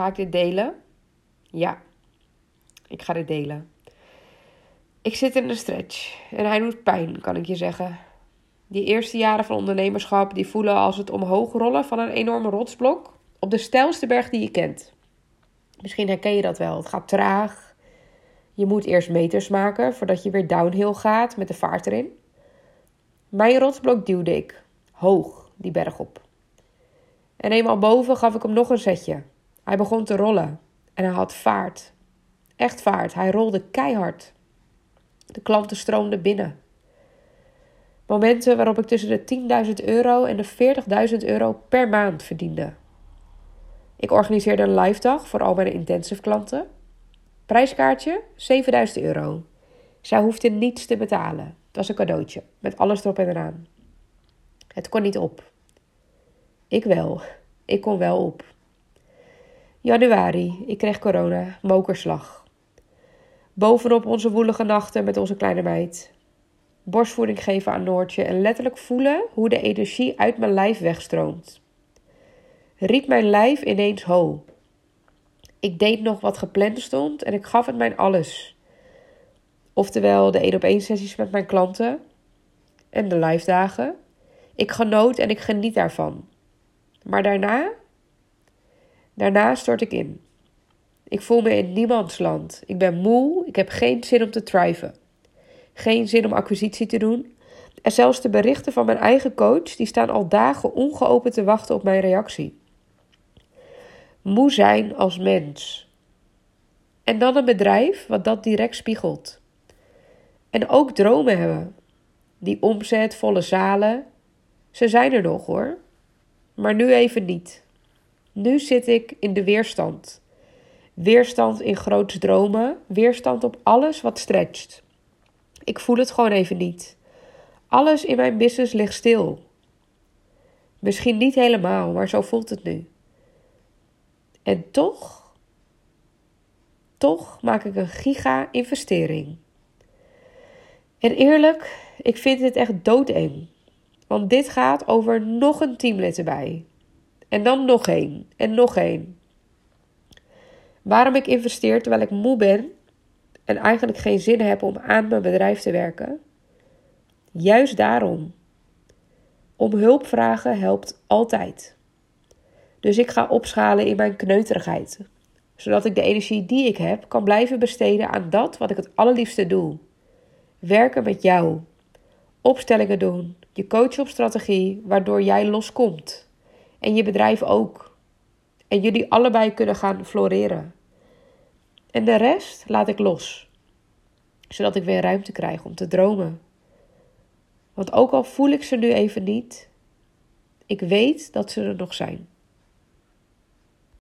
Ga ik dit delen? Ja, ik ga dit delen. Ik zit in een stretch en hij doet pijn, kan ik je zeggen. Die eerste jaren van ondernemerschap die voelen als het omhoog rollen van een enorme rotsblok op de steilste berg die je kent. Misschien herken je dat wel. Het gaat traag. Je moet eerst meters maken voordat je weer downhill gaat met de vaart erin. Mijn rotsblok duwde ik hoog die berg op. En eenmaal boven gaf ik hem nog een zetje. Hij begon te rollen en hij had vaart. Echt vaart. Hij rolde keihard. De klanten stroomden binnen. Momenten waarop ik tussen de 10.000 euro en de 40.000 euro per maand verdiende. Ik organiseerde een live dag voor al mijn intensive klanten. Prijskaartje 7000 euro. Zij hoefde niets te betalen. Het was een cadeautje, met alles erop en eraan. Het kon niet op. Ik wel. Ik kon wel op. Januari, ik kreeg corona, mokerslag. Bovenop onze woelige nachten met onze kleine meid. Borstvoeding geven aan Noortje en letterlijk voelen hoe de energie uit mijn lijf wegstroomt. Riep mijn lijf ineens ho. Ik deed nog wat gepland stond en ik gaf het mijn alles. Oftewel de één op één sessies met mijn klanten en de live dagen. Ik genoot en ik geniet daarvan. Maar daarna, daarna stort ik in. Ik voel me in niemands land. Ik ben moe, ik heb geen zin om te thriven. Geen zin om acquisitie te doen. En zelfs de berichten van mijn eigen coach, die staan al dagen ongeopend te wachten op mijn reactie. Moe zijn als mens. En dan een bedrijf wat dat direct spiegelt. En ook dromen hebben. Die omzet, volle zalen. Ze zijn er nog hoor. Maar nu even niet. Nu zit ik in de weerstand. Weerstand in groots dromen. Weerstand op alles wat stretcht. Ik voel het gewoon even niet. Alles in mijn business ligt stil. Misschien niet helemaal, maar zo voelt het nu. En toch, toch maak ik een giga-investering. En eerlijk, ik vind dit echt doodeng. Want dit gaat over nog een teamlid erbij. En dan nog één. En nog één. Waarom ik investeer terwijl ik moe ben en eigenlijk geen zin heb om aan mijn bedrijf te werken? Juist daarom. Om hulp vragen helpt altijd. Dus ik ga opschalen in mijn kneuterigheid. Zodat ik de energie die ik heb kan blijven besteden aan dat wat ik het allerliefste doe. Werken met jou. Opstellingen doen. Je coachen op strategie, waardoor jij loskomt. En je bedrijf ook. En jullie allebei kunnen gaan floreren. En de rest laat ik los. Zodat ik weer ruimte krijg om te dromen. Want ook al voel ik ze nu even niet, ik weet dat ze er nog zijn.